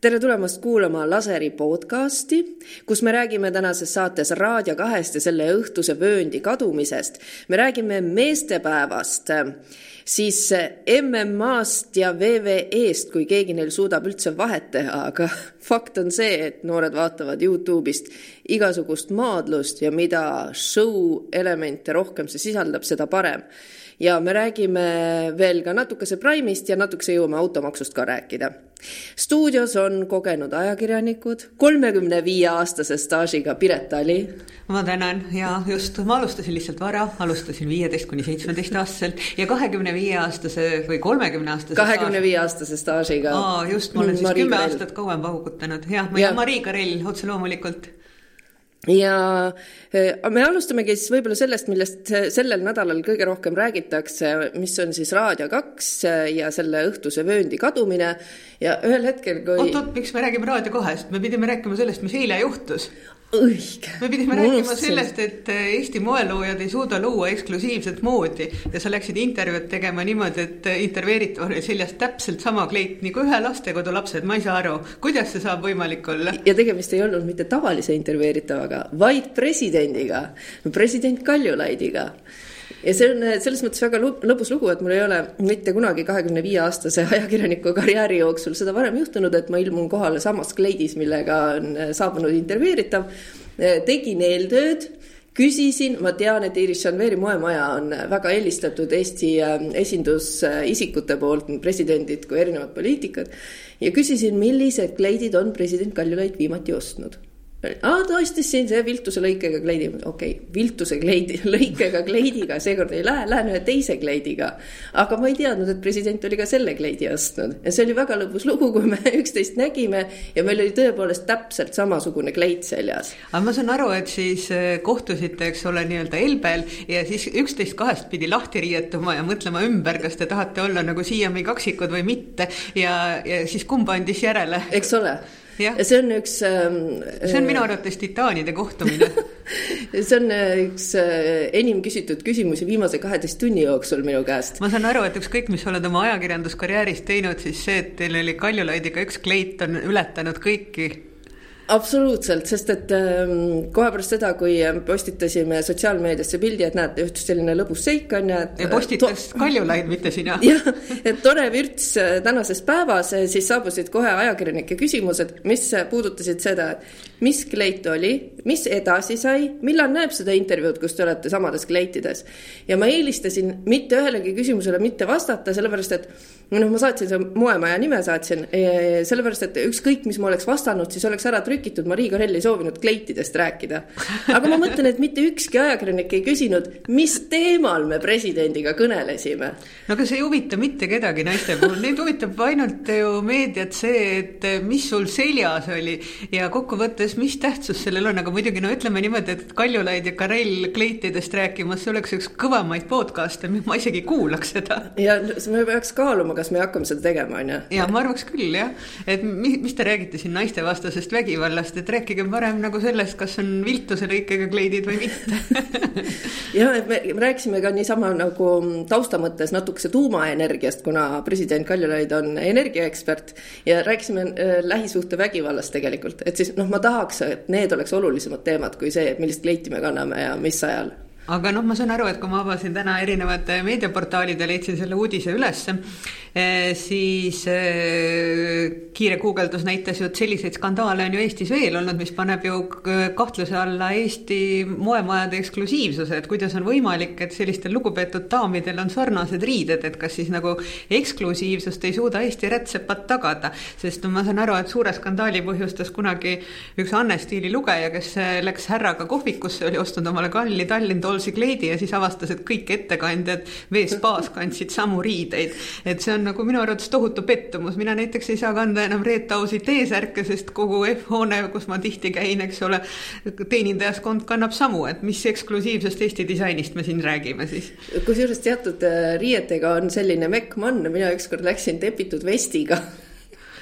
tere tulemast kuulama Laseri podcasti, kus me räägime tänases saates Raadio kahest ja selle õhtuse vööndi kadumisest. me räägime meestepäevast, siis MM-ast ja VVE-st, kui keegi neil suudab üldse vahet teha, aga fakt on see, et noored vaatavad Youtube'ist igasugust maadlust ja mida show elemente rohkem see sisaldab, seda parem ja me räägime veel ka natukese Prime'ist ja natukese jõuame automaksust ka rääkida stuudios on kogenud ajakirjanikud, kolmekümne viie aastase staažiga Piret Ali. ma tänan ja just, ma alustasin lihtsalt vara, alustasin viieteist kuni seitsmeteist aastaselt ja kahekümne viie aastase või kolmekümne aastase. kahekümne viie aastase staažiga. aa, just, ma olen siis kümme aastat kauem paugutanud, jah, ma olen Marii Karell otse loomulikult ja eh, me alustamegi siis võib-olla sellest, millest sellel nädalal kõige rohkem räägitakse, mis on siis Raadio kaks eh, ja selle õhtuse vööndi kadumine. Ja ühel hetkel, kui oot-oot, miks me räägime Raadio kahest, me pidime rääkima sellest, mis eile juhtus õige. me pidime ma rääkima sellest, et äh, Eesti moeloojad ei suuda luua eksklusiivset moodi ja sa läksid intervjuud tegema niimoodi, et äh, intervjueeritaval oli seljas täpselt sama kleit nagu ühe lastekodu lapsed, ma ei saa aru, kuidas see saab võimalik olla? ja tegemist ei olnud mitte tavalise intervjueeritavaga, vaid presidendiga, president Kaljulaidiga ja see on selles mõttes väga lõbus lugu, et mul ei ole mitte kunagi kahekümne viie aastase ajakirjaniku karjääri jooksul seda varem juhtunud, et ma ilmun kohale samas kleidis, millega on saabunud intervjueeritav. tegin eeltööd küsisin, ma tean, et Iris Janveri moemaja on väga eelistatud Eesti ähm, esindusisikute poolt, nii presidendid kui erinevad poliitikud. ja küsisin, millised kleidid on president Kaljulaid viimati ostnud aa, ta ostis siin see viltuse lõikega kleidi, okei okay,, viltuse kleidi, lõikega kleidiga, seekord ei lähe, lähen ühe teise kleidiga. aga ma ei teadnud, et president oli ka selle kleidi ostnud ja see oli väga lõbus lugu, kui me üksteist nägime ja meil oli tõepoolest täpselt samasugune kleit seljas. aga ma saan aru, et siis äh, kohtusite, eks ole, nii-öelda Elbel ja siis üksteist kahest pidi lahti riietuma ja mõtlema ümber, kas te tahate olla nagu siiami kaksikud või mitte ja, ja siis kumb andis järele? eks ole see on üks ähm,. see on minu arvates titaanide kohtumine see on äh, üks äh, enim küsitud küsimusi viimase kaheteist tunni jooksul minu käest. ma saan aru, et ükskõik, mis sa oled oma ajakirjanduskarjääris teinud, siis see, et teil oli Kaljulaidiga üks kleit, on ületanud kõiki absoluutselt, sest et ähm, kohe pärast seda, kui postitasime sotsiaalmeediasse pildi, et näete, juhtus selline lõbus seik on ju, et. ja postitas. Kaljulaid, mitte sina. jah, et tore vürts äh, tänases päevas, äh, siis saabusid kohe ajakirjanike küsimused, mis puudutasid seda, mis kleit oli, mis edasi sai, millal näeb seda intervjuud, kus te olete samades kleitides. ja ma eelistasin mitte ühelegi küsimusele mitte vastata, sellepärast et noh, ma saatsin selle moemaja nime saatsin, sellepärast et ükskõik, mis ma oleks vastanud, siis oleks ära trükitud, Marii Karell ei soovinud kleitidest rääkida. aga ma mõtlen, et mitte ükski ajakirjanik ei küsinud, mis teemal me presidendiga kõnelesime. no aga see ei huvita mitte kedagi naiste puhul, neid huvitab ainult ju meediat see, et mis sul seljas oli ja kokkuvõttes, mis tähtsus sellel on, aga muidugi no ütleme niimoodi, et Kaljulaid ja Karell kleitidest rääkimas, see oleks üks kõvemaid podcast'e, ma isegi kuulaks seda. ja me peaks kaaluma kas me hakkame seda tegema, on ju? ja ma arvaks küll jah, et mis, mis te räägite siin naistevastasest vägivallast, et rääkige parem nagu sellest, kas on viltuse lõikega kleidid või mitte. Et me rääkisime ka niisama nagu tausta mõttes natukese tuumaenergiast, kuna president Kaljulaid on energiaekspert ja rääkisime äh, lähisuhtevägivallast tegelikult, et siis noh, ma tahaks, et need oleks olulisemad teemad kui see, et millist kleiti me kanname ja mis ajal aga noh, ma saan aru, et kui ma avasin täna erinevad meediaportaalid ja leidsin selle uudise ülesse, eh, siis eh, kiire guugeldus näitas ju, et selliseid skandaale on ju Eestis veel olnud, mis paneb ju kahtluse alla Eesti moemajade eksklusiivsuse, et kuidas on võimalik, et sellistel lugupeetud daamidel on sarnased riided, et kas siis nagu eksklusiivsust ei suuda Eesti rätsepad tagada, sest ma saan aru, et suure skandaali põhjustas kunagi üks Anne Stiili lugeja, kes läks härraga kohvikusse, oli ostnud omale kalli Tallinn Dolls Rawlsi kleidi ja siis avastas, et kõik ettekandjad veespaas kandsid samu riideid. et see on nagu minu arvates tohutu pettumus, mina näiteks ei saa kanda enam Reet Ausi T-särke, sest kogu F-hoone, kus ma tihti käin, eks ole, teenindajaskond kannab samu, et mis eksklusiivsest Eesti disainist me siin räägime siis. kusjuures teatud äh, riietega on selline mekk mann, mina ükskord läksin tepitud vestiga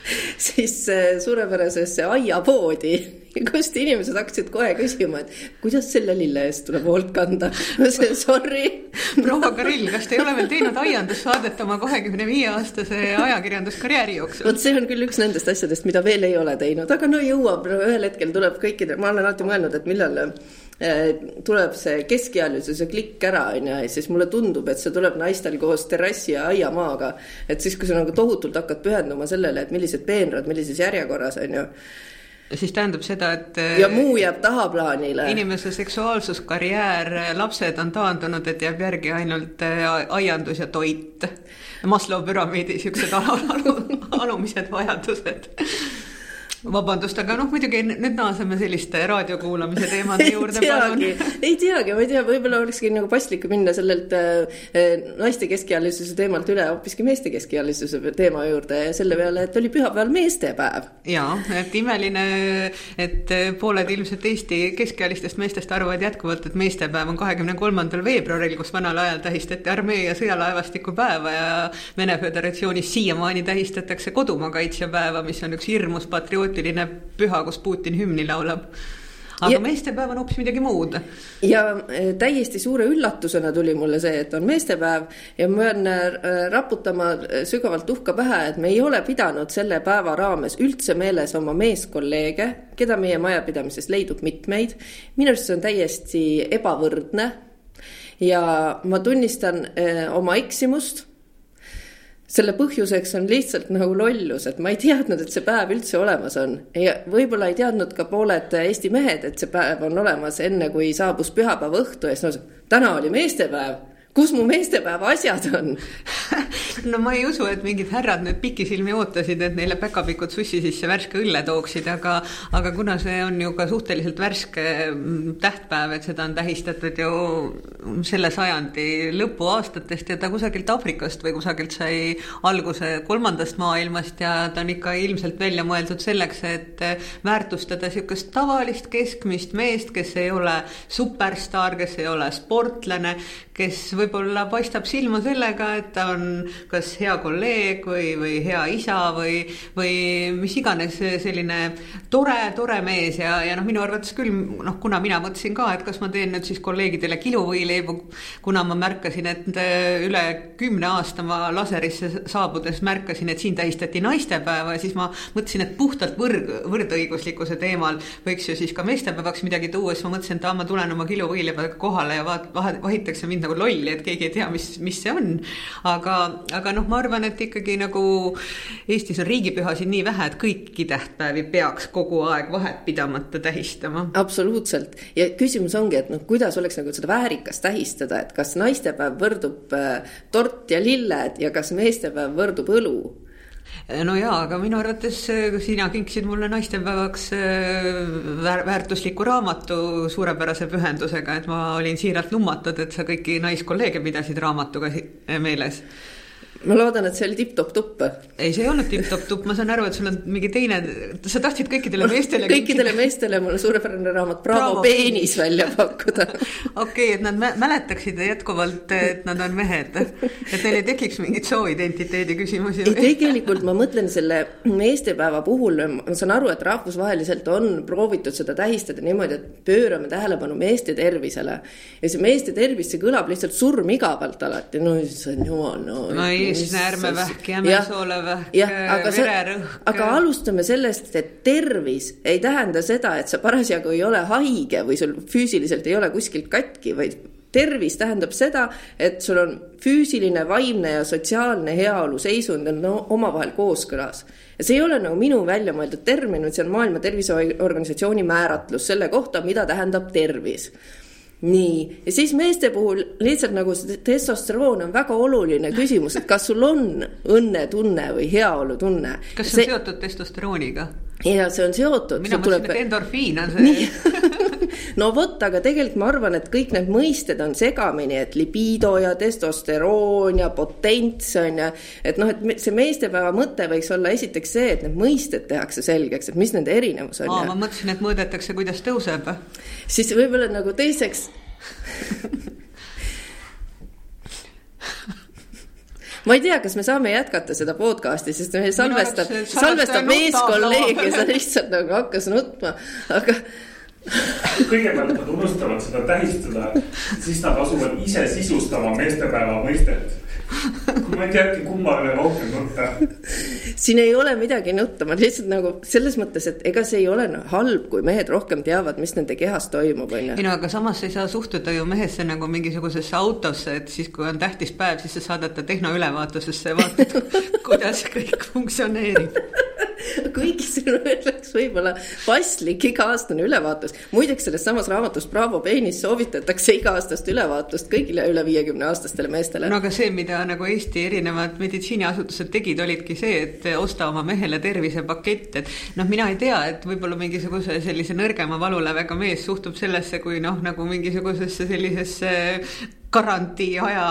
siis suurepärasesse aiapoodi, kust inimesed hakkasid kohe küsima, et kuidas selle lille eest tuleb hoolt kanda. no see, sorry. proua Karill, kas te ei ole veel teinud aiandussaadet oma kahekümne viie aastase ajakirjanduskarjääri jooksul? vot see on küll üks nendest asjadest, mida veel ei ole teinud, aga no jõuab, no ühel hetkel tuleb kõikidel, ma olen alati mõelnud, et millal tuleb see keskealisuse klikk ära, on ju, ja siis mulle tundub, et see tuleb naistel koos terrassi ja aiamaaga. et siis, kui sa nagu tohutult hakkad pühenduma sellele, et millised peenrad millises järjekorras, on ju siis tähendab seda, et ja muu jääb tahaplaanile. inimese seksuaalsuskarjäär, lapsed on taandunud, et jääb järgi ainult eh, aiandus ja toit. Maslow püramiidi siuksed alumised vajadused vabandust, aga noh, muidugi nüüd naaseme selliste raadiokuulamise teemade juurde. ei teagi, ma ei tea, võib-olla olekski nagu paslik minna sellelt äh, naiste keskealisuse teemalt üle hoopiski meeste keskealisuse teema juurde ja selle peale, et oli pühapäeval meestepäev. ja, et imeline, et pooled ilmselt Eesti keskealistest meestest arvavad jätkuvalt, et meestepäev on kahekümne kolmandal veebruaril, kus vanal ajal tähistati armee ja sõjalaevastiku päeva ja Vene Föderatsioonis siiamaani tähistatakse kodumaakaitsjapäeva, mis on üks hirmus patrioot patriootiline püha, kus Putin hümni laulab aga ja, meestepäev on hoopis midagi muud. ja e, täiesti suure üllatusena tuli mulle see, et on meestepäev ja ma pean e, raputama e, sügavalt uhka pähe, et me ei ole pidanud selle päeva raames üldse meeles oma meeskolleege, keda meie majapidamises leidub mitmeid. minu arust see on täiesti ebavõrdne. ja ma tunnistan oma eksimust selle põhjuseks on lihtsalt nagu lollus, et ma ei teadnud, et see päev üldse olemas on. ja võib-olla ei teadnud ka pooled Eesti mehed, et see päev on olemas, enne kui saabus pühapäeva õhtu ja siis no täna oli meestepäev kus mu meestepäeva asjad on? No ma ei usu, et mingid härrad nüüd pikisilmi ootasid, et neile päkapikud sussi sisse värske õlle tooksid, aga, aga kuna see on ju ka suhteliselt värske mm, tähtpäev, et seda on tähistatud ju selle sajandi lõpuaastatest ja ta kusagilt Aafrikast või kusagilt sai alguse kolmandast maailmast ja ta on ikka ilmselt välja mõeldud selleks, et väärtustada niisugust tavalist keskmist meest, kes ei ole superstaar, kes ei ole sportlane, kes võib-olla paistab silma sellega, et ta on kas hea kolleeg või, või hea isa või, või mis iganes selline tore, tore mees ja, ja noh, minu arvates küll noh, kuna mina mõtlesin ka, et kas ma teen nüüd siis kolleegidele kiluvõileibu, kuna ma märkasin, et üle kümne aasta ma laserisse saabudes märkasin, et siin tähistati naistepäeva ja siis ma mõtlesin, et puhtalt võrd, võrdõiguslikkuse teemal võiks ju siis ka meestepäevaks midagi tuua, siis ma mõtlesin, et aa, ma tulen oma kiluvõileibadega kohale ja vaat-, vahitakse mind nagu lolli, et keegi ei tea, mis, mis see on. aga, aga noh, ma arvan, et ikkagi nagu Eestis on riigipühasid nii vähe, et kõiki tähtpäevi peaks kogu aeg vahet pidamata tähistama. absoluutselt ja küsimus ongi, et noh, kuidas oleks nagu seda väärikas tähistada, et kas naistepäev võrdub äh, tort ja lilled ja kas meestepäev võrdub õlu no jaa, aga minu arvates äh, sina kinkisid mulle naistepäevaks äh, väär, väärtusliku raamatu suurepärase pühendusega, et ma olin siiralt lummatud, et sa kõiki naiskolleege pidasid raamatuga meeles ma loodan, et see oli tipp-topp-tupp. ei, see ei olnud tipp-topp-tupp, ma saan aru, et sul on mingi teine, sa tahtsid kõikidele meestele kõikidele meestele mulle suurepärane raamat Bravo, Bravo peenis välja pakkuda okei et nad mäletaksid jätkuvalt, et nad on mehed, et neil ei tekiks mingeid sooidentiteedi küsimusi. ei, tegelikult ma mõtlen selle meestepäeva puhul, ma saan aru, et rahvusvaheliselt on proovitud seda tähistada niimoodi, et pöörame tähelepanu meeste tervisele. ja see meeste tervis, see kõlab lihtsalt surmigavalt alati, no on jumal, no. no ei eesnäärmevähk, jämesoolevähk, vererõhk. aga alustame sellest, et tervis ei tähenda seda, et sa parasjagu ei ole haige või sul füüsiliselt ei ole kuskilt katki, vaid tervis tähendab seda, et sul on füüsiline, vaimne ja sotsiaalne heaolu seisund on no, omavahel kooskõlas. ja see ei ole nagu minu välja mõeldud termin, vaid see on Maailma Terviseorganisatsiooni määratlus selle kohta, mida tähendab tervis nii, ja siis meeste puhul lihtsalt nagu see testosteroon on väga oluline küsimus, et kas sul on õnnetunne või heaolutunne. kas see on seotud testosterooniga? Ja see on seotud. mina mõtlesin tuleb..., et endorfiin on see no vot, aga tegelikult ma arvan, et kõik need mõisted on segamini, et libido ja testosteroon ja potents on ju. et noh, et see meestepäeva mõte võiks olla esiteks see, et need mõisted tehakse selgeks, et mis nende erinevus on. ma mõtlesin, et mõõdetakse, kuidas tõuseb. siis võib-olla nagu teiseks ma ei tea, kas me saame jätkata seda podcast'i, sest meil salvestab, salvestab meeskolleeg ja sa lihtsalt nagu hakkas nutma, aga kõigepealt nad unustavad seda tähistada, siis nad asuvad ise sisustama meestepäeva mõistet ma ei teagi, kumma üle rohkem nutta. siin ei ole midagi nutta, ma lihtsalt nagu selles mõttes, et ega see ei ole no, halb, kui mehed rohkem teavad, mis nende kehas toimub, on ju. ei no aga samas ei saa suhtuda ju mehesse nagu mingisugusesse autosse, et siis, kui on tähtis päev, siis sa saadad ta tehnoülevaatusesse ja vaatad, kuidas kõik funktsioneerib kuigi see oleks võib-olla paslik iga-aastane ülevaatus. muideks selles samas raamatus Bravo peenis soovitatakse iga-aastast ülevaatust kõigile üle viiekümne aastastele meestele. no aga see, mida nagu Eesti erinevad meditsiiniasutused tegid, olidki see, et osta oma mehele tervisepakett, et noh, mina ei tea, et võib-olla mingisuguse sellise nõrgema valulävega mees suhtub sellesse kui noh, nagu mingisugusesse sellisesse garantiiaja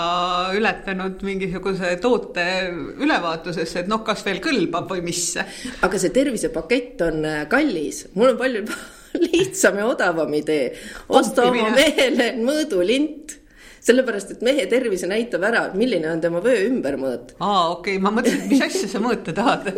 ületanud mingisuguse toote ülevaatusesse, et noh, kas veel kõlbab või mis. aga see tervisepakett on äh, kallis, mul on palju lihtsam ja odavam idee. osta oma mehele mõõdulint sellepärast, et mehe tervise näitab ära, milline on tema vöö ümbermõõt. aa, okei okay., ma mõtlesin, et mis asja sa mõõta tahad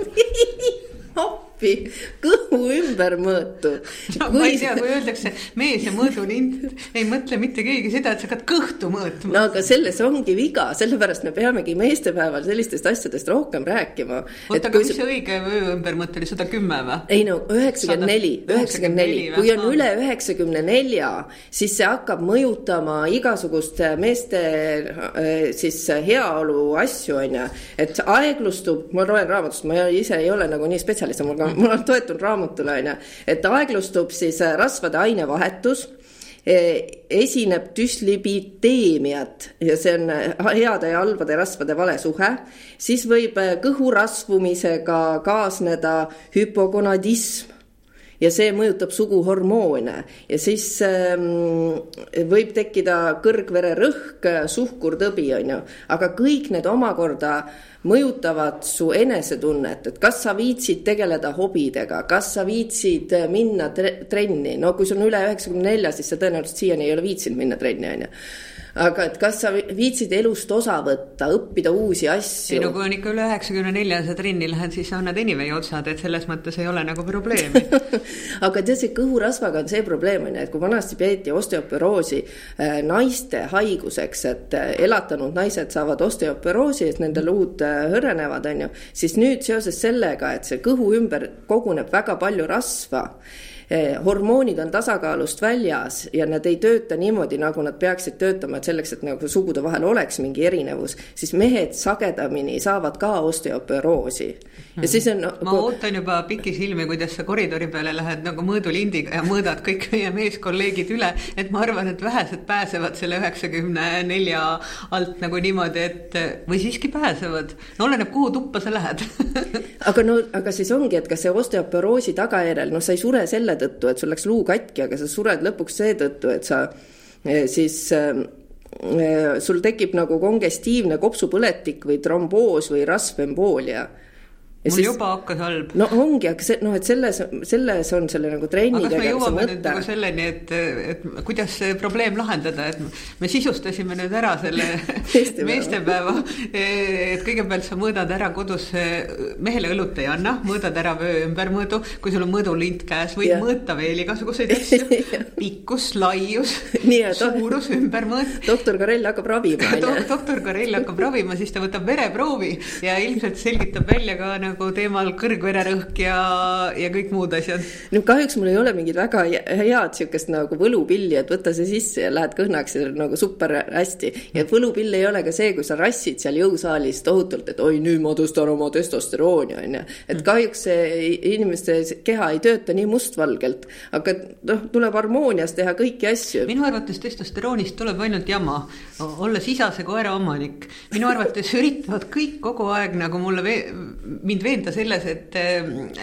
appi, kõhu ümbermõõtu no, kui.... ma ei tea, kui öeldakse mees ja mõõdulint, ei mõtle mitte keegi seda, et sa hakkad kõhtu mõõtma. no aga selles ongi viga, sellepärast me peamegi meestepäeval sellistest asjadest rohkem rääkima. oota, aga mis see õige öö ümbermõõt oli, sada kümme või? ei no üheksakümmend neli, üheksakümmend neli, kui on üle üheksakümne nelja, siis see hakkab mõjutama igasugust meeste äh, siis heaolu asju, on ju. et aeglustub, ma loen raamatust, ma ise ei ole nagu nii spetsialist, mul ka ma toetun raamatule, on ju, et aeglustub siis äh, rasvade ainevahetus e, esineb düslipiteemiat ja see on äh, heade ja halbade rasvade vale suhe, siis võib äh, kõhu rasvumisega kaasneda hüpogonadism ja see mõjutab suguhormoone. Ja siis ähm, võib tekkida kõrgvererõhk, suhkurtõbi, on ju, aga kõik need omakorda mõjutavad su enesetunnet, et kas sa viitsid tegeleda hobidega, kas sa viitsid minna trenni, no kui sul on üle üheksakümne nelja, siis sa tõenäoliselt siiani ei ole viitsinud minna trenni, on ju aga et kas sa viitsid elust osa võtta, õppida uusi asju? ei no kui on ikka üle üheksakümne nelja sa trenni lähed, siis sa annad anyway otsad, et selles mõttes ei ole nagu probleemi aga tead, see kõhurasvaga on see probleem on ju, et kui vanasti peeti osteoporoosi äh, naiste haiguseks, et äh, elatanud naised saavad osteoporoosi, et nende luud äh, hõrenevad, on ju, siis nüüd seoses sellega, et see kõhu ümber koguneb väga palju rasva hormoonid on tasakaalust väljas ja nad ei tööta niimoodi, nagu nad peaksid töötama, et selleks, et nagu sugude vahel oleks mingi erinevus, siis mehed sagedamini saavad ka osteoporoosi. ja siis on no,. ma ootan juba pikisilmi, kuidas sa koridori peale lähed nagu mõõdulindiga ja mõõdad kõik meie meeskolleegid üle, et ma arvan, et vähesed pääsevad selle üheksakümne nelja alt nagu niimoodi, et või siiski pääsevad, no oleneb, kuhu tuppa sa lähed aga no, aga siis ongi, et kas see osteoporoosi tagajärjel, noh, sa ei sure selle tõttu, et sul läks luu katki, aga sa sured lõpuks seetõttu, et sa eh, siis äh, sul tekib nagu kongestiivne kopsupõletik või tromboos või rasvemboolia mul siis, juba hakkas halb. no ongi, aga see noh, et selles, selles on selle nagu trenni tegemise mõte. nagu selleni, et, et kuidas see probleem lahendada, et me sisustasime nüüd ära selle meestepäeva. et kõigepealt sa mõõdad ära kodus, mehele õlut ei anna, mõõdad ära vöö ümbermõõdu, kui sul on mõõdulint käes, võid ja. mõõta veel igasuguseid asju pikkus, laius suurus, ümbermõõt. doktor Karell hakkab ravima doktor Karell hakkab ravima, siis ta võtab vereproovi ja ilmselt selgitab välja ka nagu nagu teemal kõrgvererõhk ja, ja kõik muud asjad? no kahjuks mul ei ole mingit väga head sihukest nagu võlupilli, et võta see sisse ja lähed kõhnaks ja nagu super hästi. ja võlupill ei ole ka see, kui sa rassid seal jõusaalis tohutult, et oi, nüüd ma tõstan oma testosterooni, on ju. et kahjuks see inimeste keha ei tööta nii mustvalgelt, aga noh, tuleb harmoonias teha kõiki asju. minu arvates testosteroonist tuleb ainult jama, olles isase koera omanik. minu arvates üritavad kõik kogu aeg nagu mulle mind mind veenda selles, et,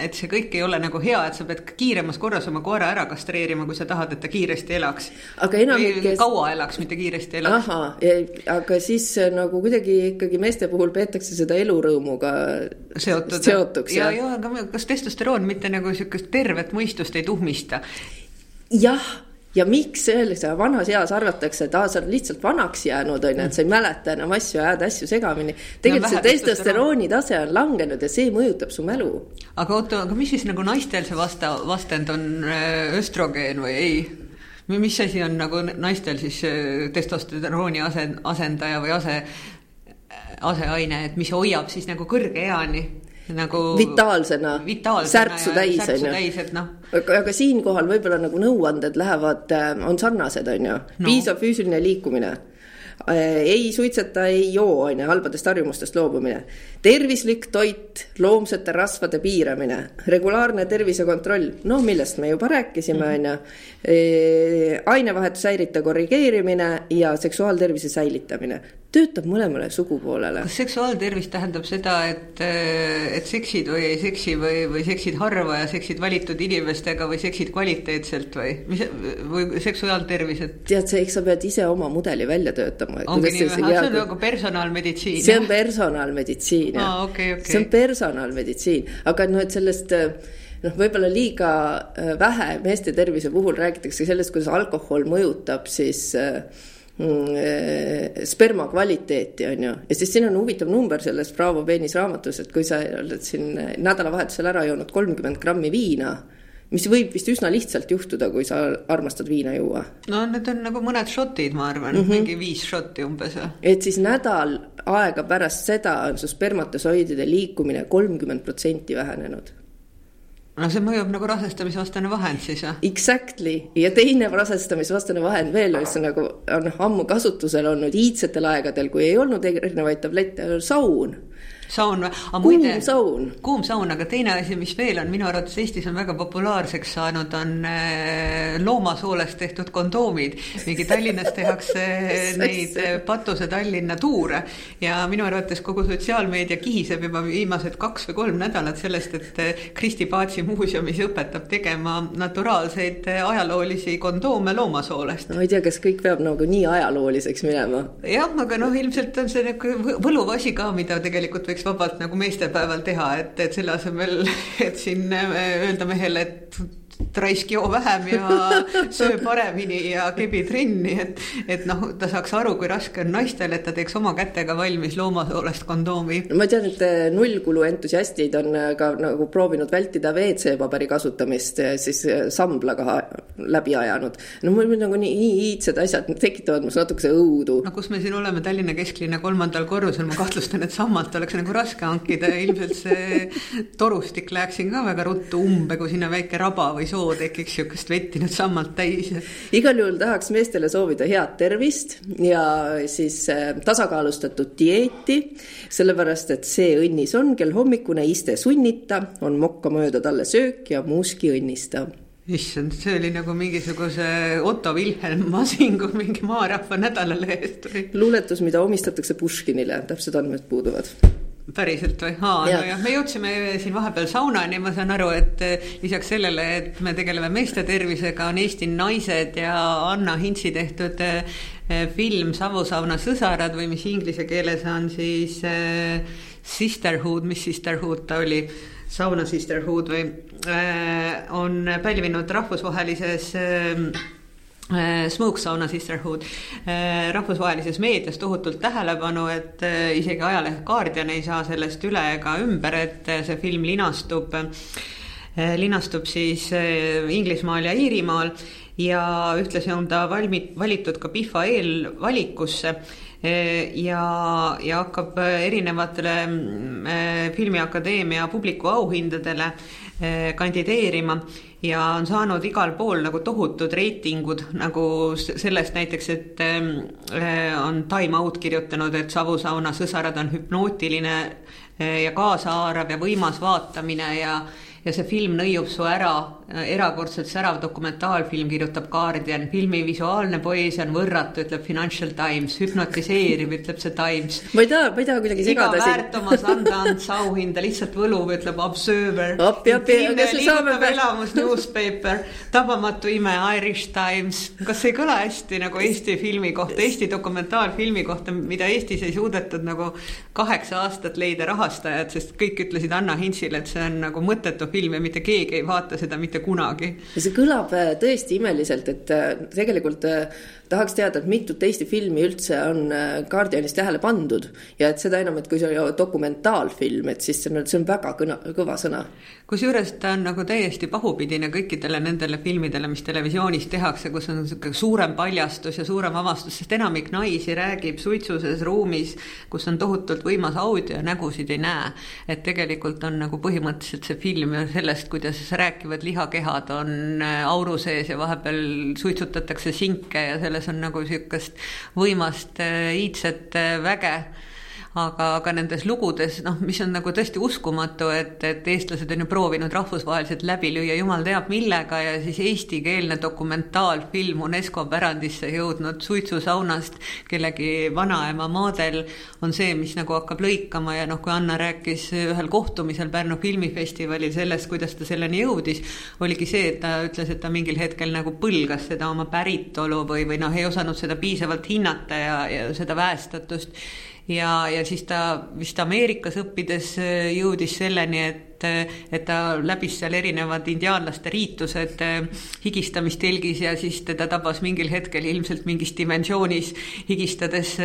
et see kõik ei ole nagu hea, et sa pead kiiremas korras oma koera ära kastreerima, kui sa tahad, et ta kiiresti elaks. aga enamik kes.... kaua elaks, mitte kiiresti elaks. ahah, aga siis nagu kuidagi ikkagi meeste puhul peetakse seda elurõõmuga seotud. seotuks. ja, ja, aga kas testosteroon mitte nagu sihukest tervet mõistust ei tuhmista? jah ja miks sellise vanas eas arvatakse, et aa, sa oled lihtsalt vanaks jäänud, on ju, et sa ei mäleta enam asju, ajad asju segamini. tegelikult see testosterooni tase on langenud ja see mõjutab su mälu. aga oota, aga mis siis nagu naistel see vasta, vastend on äh, östrogeen või ei? mis asi on nagu naistel siis äh, testosterooni ase, asendaja või ase, aseaine, et mis hoiab siis nagu kõrge eani? Nagu vitaalsena, särtsu täis, on ju. noh. aga, aga siinkohal võib-olla nagu nõuanded lähevad, äh, on sarnased, on ju no., piisav füüsiline liikumine äh, ei suitseta, ei joo, on ju, halbadest harjumustest loobumine. tervislik toit, loomsete rasvade piiramine, regulaarne tervisekontroll, noh, millest me juba rääkisime, mhm. on ju. Äh, ainevahetushäirete korrigeerimine ja seksuaaltervise säilitamine töötab mõlemale sugupoolele. kas seksuaaltervis tähendab seda, et, et seksid või ei seksi või, või seksid harva ja seksid valitud inimestega või seksid kvaliteetselt või mis, või seksuaaltervis, et? tead sa, eks sa pead ise oma mudeli välja töötama. ongi nii või, see on nagu personaalmeditsiin? see on personaalmeditsiin, jah ah,. Okay, okay. see on personaalmeditsiin, aga noh, et sellest noh, võib-olla liiga äh, vähe meeste tervise puhul räägitakse sellest, kuidas alkohol mõjutab siis äh, sperma kvaliteeti, on ju. ja siis siin on huvitav number selles Bravo peenis raamatus, et kui sa oled siin nädalavahetusel ära joonud kolmkümmend grammi viina, mis võib vist üsna lihtsalt juhtuda, kui sa armastad viina juua. no need on nagu mõned šotid, ma arvan mm, -hmm. mingi viis šotti umbes. et siis nädal aega pärast seda on su spermatosoidide liikumine kolmkümmend protsenti vähenenud no see mõjub nagu rasestamisvastane vahend siis või? Exactly ja teine rasestamisvastane vahend veel, mis on nagu noh, ammu kasutusel olnud iidsetel aegadel, kui ei olnud erinevaid tablette, saun saun või? kuum saun. kuum saun, aga teine asi, mis veel on minu arvates Eestis on väga populaarseks saanud, on äh, loomasoolest tehtud kondoomid. mingi Tallinnas tehakse neid äh, Patuse Tallinna tuure ja minu arvates kogu sotsiaalmeedia kihiseb juba viimased kaks või kolm nädalat sellest, et äh, Kristi Paatsi muuseumis õpetab tegema naturaalseid ajaloolisi kondoome loomasoolest. ma ei tea, kas kõik peab nagu nii ajalooliseks minema. jah, aga noh, ilmselt on see nagu võluv asi ka, mida tegelikult võiks võiks vabalt nagu meestepäeval teha, et, et selle asemel, et siin äh, öelda mehele, et raisk joo vähem ja söö paremini ja kebi trenni, et, et noh, ta saaks aru, kui raske on naistel, et ta teeks oma kätega valmis loomasoolest kondoomi. ma tean, et äh, nullkulu entusiastid on äh, ka nagu proovinud vältida WC-paberi kasutamist siis samblaga läbi ajanud. no mul nagu nii, nii iidsed asjad tekitavad minus natukese õudu. no kus me siin oleme, Tallinna kesklinna kolmandal korrusel, ma kahtlustan, et sammalt oleks nagu raske hankida ja ilmselt see torustik läheks siin ka väga ruttu umbe, kui sinna väike raba või soo tekiks sihukest vetti nüüd sammalt täis. igal juhul tahaks meestele soovida head tervist ja siis äh, tasakaalustatud dieeti, sellepärast et see õnnis on, kel hommikune iste sunnita, on mokka mööda talle söök ja muuski õnnista issand, see oli nagu mingisuguse Otto Wilhelm Masingu mingi Maarahva nädalalehest või? luuletus, mida omistatakse Puškinile, täpsed andmed puuduvad päriselt või? aa, nojah, me jõudsime siin vahepeal saunani, ma saan aru, et eh, lisaks sellele, et me tegeleme meeste tervisega, on Eesti naised ja Anna Hintsi tehtud eh, film Savusauna sõsarad või mis inglise keeles on siis äh, Sisterhood, mis Sisterhood ta oli, Sauna Sisterhood või äh,, on pälvinud rahvusvahelises äh, Äh, Smoke Sauna Sisterhood. Äh, rahvusvahelises meedias tohutult tähelepanu, et äh, isegi ajaleht Guardian ei saa sellest üle ega ümber, et see film linastub, linastub siis Inglismaal ja Iirimaal ja ühtlasi on ta valmi-, valitud ka PIFA eelvalikusse ja, ja hakkab erinevatele Filmiakadeemia publiku auhindadele kandideerima ja on saanud igal pool nagu tohutud reitingud nagu sellest näiteks, et ähm, äh, on Time Out kirjutanud, et Savusauna sõsarad on hüpnootiline äh, ja kaasahaarav ja võimas vaatamine ja ja see film nõiub su ära, erakordselt särav dokumentaalfilm, kirjutab Guardian, filmi visuaalne poeesia on võrratu, ütleb Financial Times, hüpnotiseeriv, ütleb see Times. ma ei taha, ma ei taha kuidagi segada siin. väärt oma Sundance auhinda, lihtsalt võluv, ütleb Observer. elamus Newspaper, tabamatu ime Irish Times, kas ei kõla hästi nagu Eesti filmi kohta, Eesti dokumentaalfilmi kohta, mida Eestis ei suudetud nagu kaheksa aastat leida rahastajad, sest kõik ütlesid Anna Hinsile, et see on nagu mõttetu film ja mitte keegi ei vaata seda mitte kunagi. ja see kõlab äh, tõesti imeliselt, et äh, tegelikult äh, tahaks teada, et mitut Eesti filmi üldse on Guardianis tähele pandud ja et seda enam, et kui see on dokumentaalfilm, et siis see on, see on väga kõna, kõva sõna. kusjuures ta on nagu täiesti pahupidine kõikidele nendele filmidele, mis televisioonis tehakse, kus on niisugune suurem paljastus ja suurem avastus, sest enamik naisi räägib suitsuses ruumis, kus on tohutult võimas audio ja nägusid ei näe. et tegelikult on nagu põhimõtteliselt see film ju sellest, kuidas rääkivad lihakehad on auru sees ja vahepeal suitsutatakse sinke ja selles on nagu niisugust võimast iidset väge aga, aga nendes lugudes, noh, mis on nagu tõesti uskumatu, et, et eestlased on ju proovinud rahvusvaheliselt läbi lüüa jumal teab millega ja siis eestikeelne dokumentaalfilm UNESCO pärandisse jõudnud suitsusaunast kellegi vanaema maadel on see, mis nagu hakkab lõikama ja noh, kui Anna rääkis ühel kohtumisel Pärnu filmifestivalil sellest, kuidas ta selleni jõudis, oligi see, et ta ütles, et ta mingil hetkel nagu põlgas seda oma päritolu või, või noh, ei osanud seda piisavalt hinnata ja, ja seda väestatust ja, ja siis ta vist Ameerikas õppides äh, jõudis selleni, et, äh, et ta läbis seal erinevad indiaanlaste riitused äh, higistamistelgis ja siis teda tabas mingil hetkel ilmselt mingis dimensioonis higistades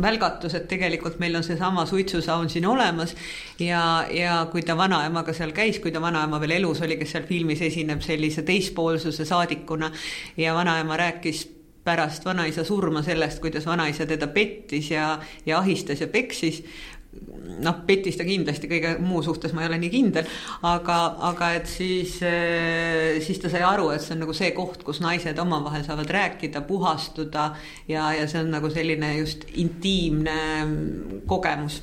välgatus, et tegelikult meil on seesama suitsusaun siin olemas. ja, ja kui ta vanaemaga seal käis, kui ta vanaema veel elus oli, kes seal filmis esineb sellise teispoolsuse saadikuna ja vanaema rääkis pärast vanaisa surma sellest, kuidas vanaisa teda pettis ja, ja ahistas ja peksis. noh, pettis ta kindlasti, kõige muu suhtes ma ei ole nii kindel, aga, aga et siis, eh, siis ta sai aru, et see on nagu see koht, kus naised omavahel saavad rääkida, puhastuda ja, ja see on nagu selline just intiimne kogemus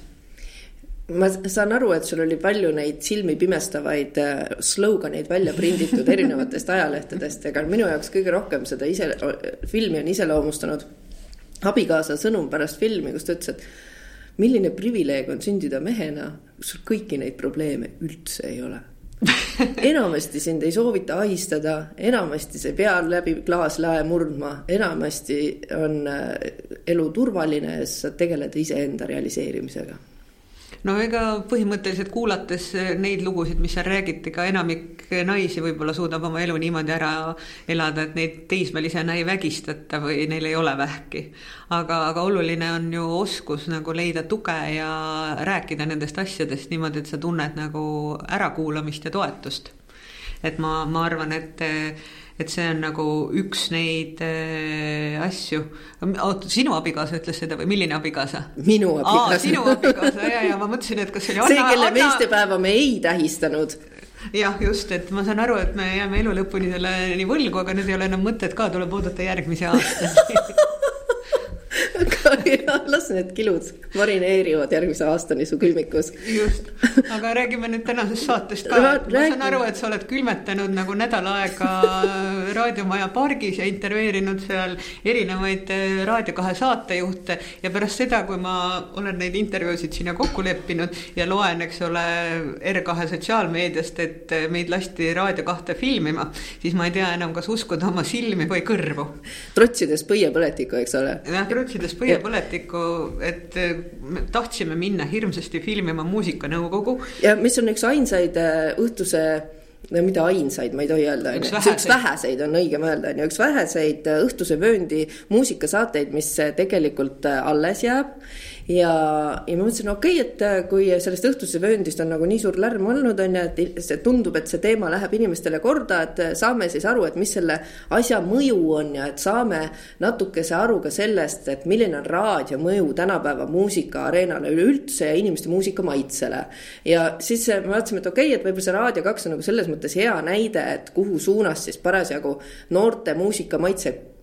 ma saan aru, et sul oli palju neid silmi pimestavaid äh, sloganeid välja prinditud erinevatest ajalehtedest, aga minu jaoks kõige rohkem seda ise, filmi on iseloomustanud abikaasa sõnum pärast filmi, kus ta ütles, et milline privileeg on sündida mehena, kus sul kõiki neid probleeme üldse ei ole? Enamasti sind ei soovita ahistada, enamasti sa ei pea läbi klaaslae murdma, enamasti on äh, elu turvaline ja sa tegeled iseenda realiseerimisega no ega põhimõtteliselt kuulates neid lugusid, mis seal räägiti, ka enamik naisi võib-olla suudab oma elu niimoodi ära elada, et neid teismelisena ei vägistata või neil ei ole vähki. aga, aga oluline on ju oskus nagu leida tuge ja rääkida nendest asjadest niimoodi, et sa tunned nagu ärakuulamist ja toetust. et ma, ma arvan, et et see on nagu üks neid äh, asju. oota, sinu abikaasa ütles seda või milline abikaasa? minu abikaasa. sinu abikaasa ja, ja ma mõtlesin, et kas see oli see, kelle Anna... meistepäeva me ei tähistanud jah, just, et ma saan aru, et me jääme elu lõpuni selleni võlgu, aga nüüd ei ole enam mõtet ka, tuleb oodata järgmisi aastaid aga las need kilud marineerivad järgmise aastani su külmikus. just, aga räägime nüüd tänasest saatest ka. ma saan aru, et sa oled külmetanud nagu nädal aega raadiomaja pargis ja intervjueerinud seal erinevaid äh, Raadio kahe saatejuhte ja pärast seda, kui ma olen neid intervjuusid sinna kokku leppinud ja loen, eks ole, R2 sotsiaalmeediast, et äh, meid lasti Raadio kahte filmima, siis ma ei tea enam, kas uskuda oma silmi või kõrvu. trotsides põiepõletikku, eks ole. jah, trotsides põiepõletikku, et äh, tahtsime minna hirmsasti filmima Muusikanõukogu. ja mis on üks ainsaid õhtuse no mida ainsaid, ma ei tohi öelda, üks väheseid. on õigem öelda, on ju, üks väheseid õhtuse vööndi muusikasaateid, mis tegelikult alles jääb ja, ja ma mõtlesin, okei okay,, et äh, kui sellest õhtuse vööndist on nagu nii suur lärm olnud, on ju, et see tundub, et see teema läheb inimestele korda, et äh, saame siis aru, et mis selle asja mõju on ja et saame natukese aru ka sellest, et milline on raadio mõju tänapäeva muusikaareenale üleüldse ja inimeste muusikamaitsele. ja siis äh, me vaatasime, et okei okay,, et võib-olla see Raadio kaks on nagu selles mõttes hea näide, et kuhu suunas siis parasjagu noorte muusikamaitse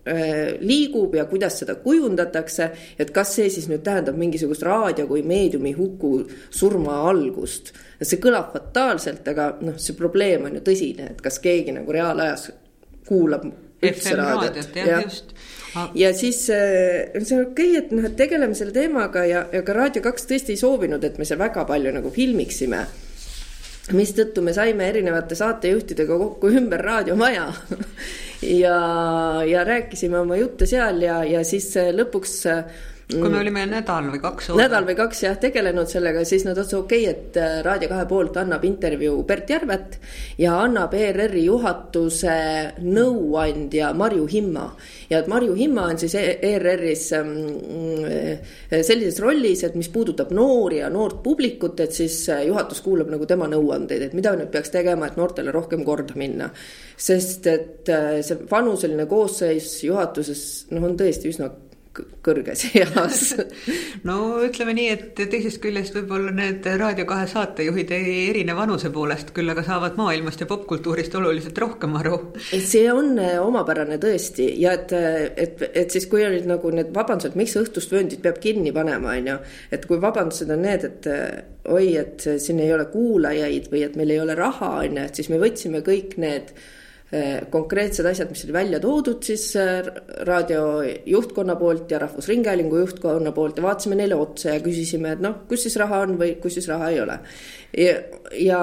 liigub ja kuidas seda kujundatakse. et kas see siis nüüd tähendab mingisugust raadio kui meediumi huku surma algust. see kõlab fataalselt, aga noh, see probleem on ju tõsine, et kas keegi nagu reaalajas kuulab üldse raadiot. ja, ja. ja siis äh, see on okei okay,, et noh, et tegeleme selle teemaga ja, ja ka Raadio kaks tõesti ei soovinud, et me seal väga palju nagu filmiksime mistõttu me saime erinevate saatejuhtidega kokku ümber raadiomaja ja, ja rääkisime oma jutte seal ja, ja siis lõpuks kui me olime nädal või kaks nädal või kaks jah, tegelenud sellega, siis nad otsustasid, okei okay,, et äh, Raadio kahe poolt annab intervjuu Bert Järvet ja annab ERR-i juhatuse nõuandja Marju Himma. ja et Marju Himma on siis ERR-is ähm, äh, sellises rollis, et mis puudutab noori ja noort publikut, et siis äh, juhatus kuulab nagu tema nõuandeid, et mida nüüd peaks tegema, et noortele rohkem korda minna. sest et see vanuseline koosseis juhatuses noh, on tõesti üsna kõrges eas no ütleme nii, et teisest küljest võib-olla need Raadio kahe saatejuhid ei erine vanuse poolest, küll aga saavad maailmast ja popkultuurist oluliselt rohkem aru. et see on äh, omapärane tõesti ja et, et, et siis, kui olid nagu need vabandused, miks õhtust vööndit peab kinni panema, on ju. et kui vabandused on need, et äh, oi, et siin ei ole kuulajaid või et meil ei ole raha, on ju, et siis me võtsime kõik need konkreetsed asjad, mis oli välja toodud siis eh, raadio juhtkonna poolt ja Rahvusringhäälingu juhtkonna poolt ja vaatasime neile otsa ja küsisime, et noh, kus siis raha on või kus siis raha ei ole. ja,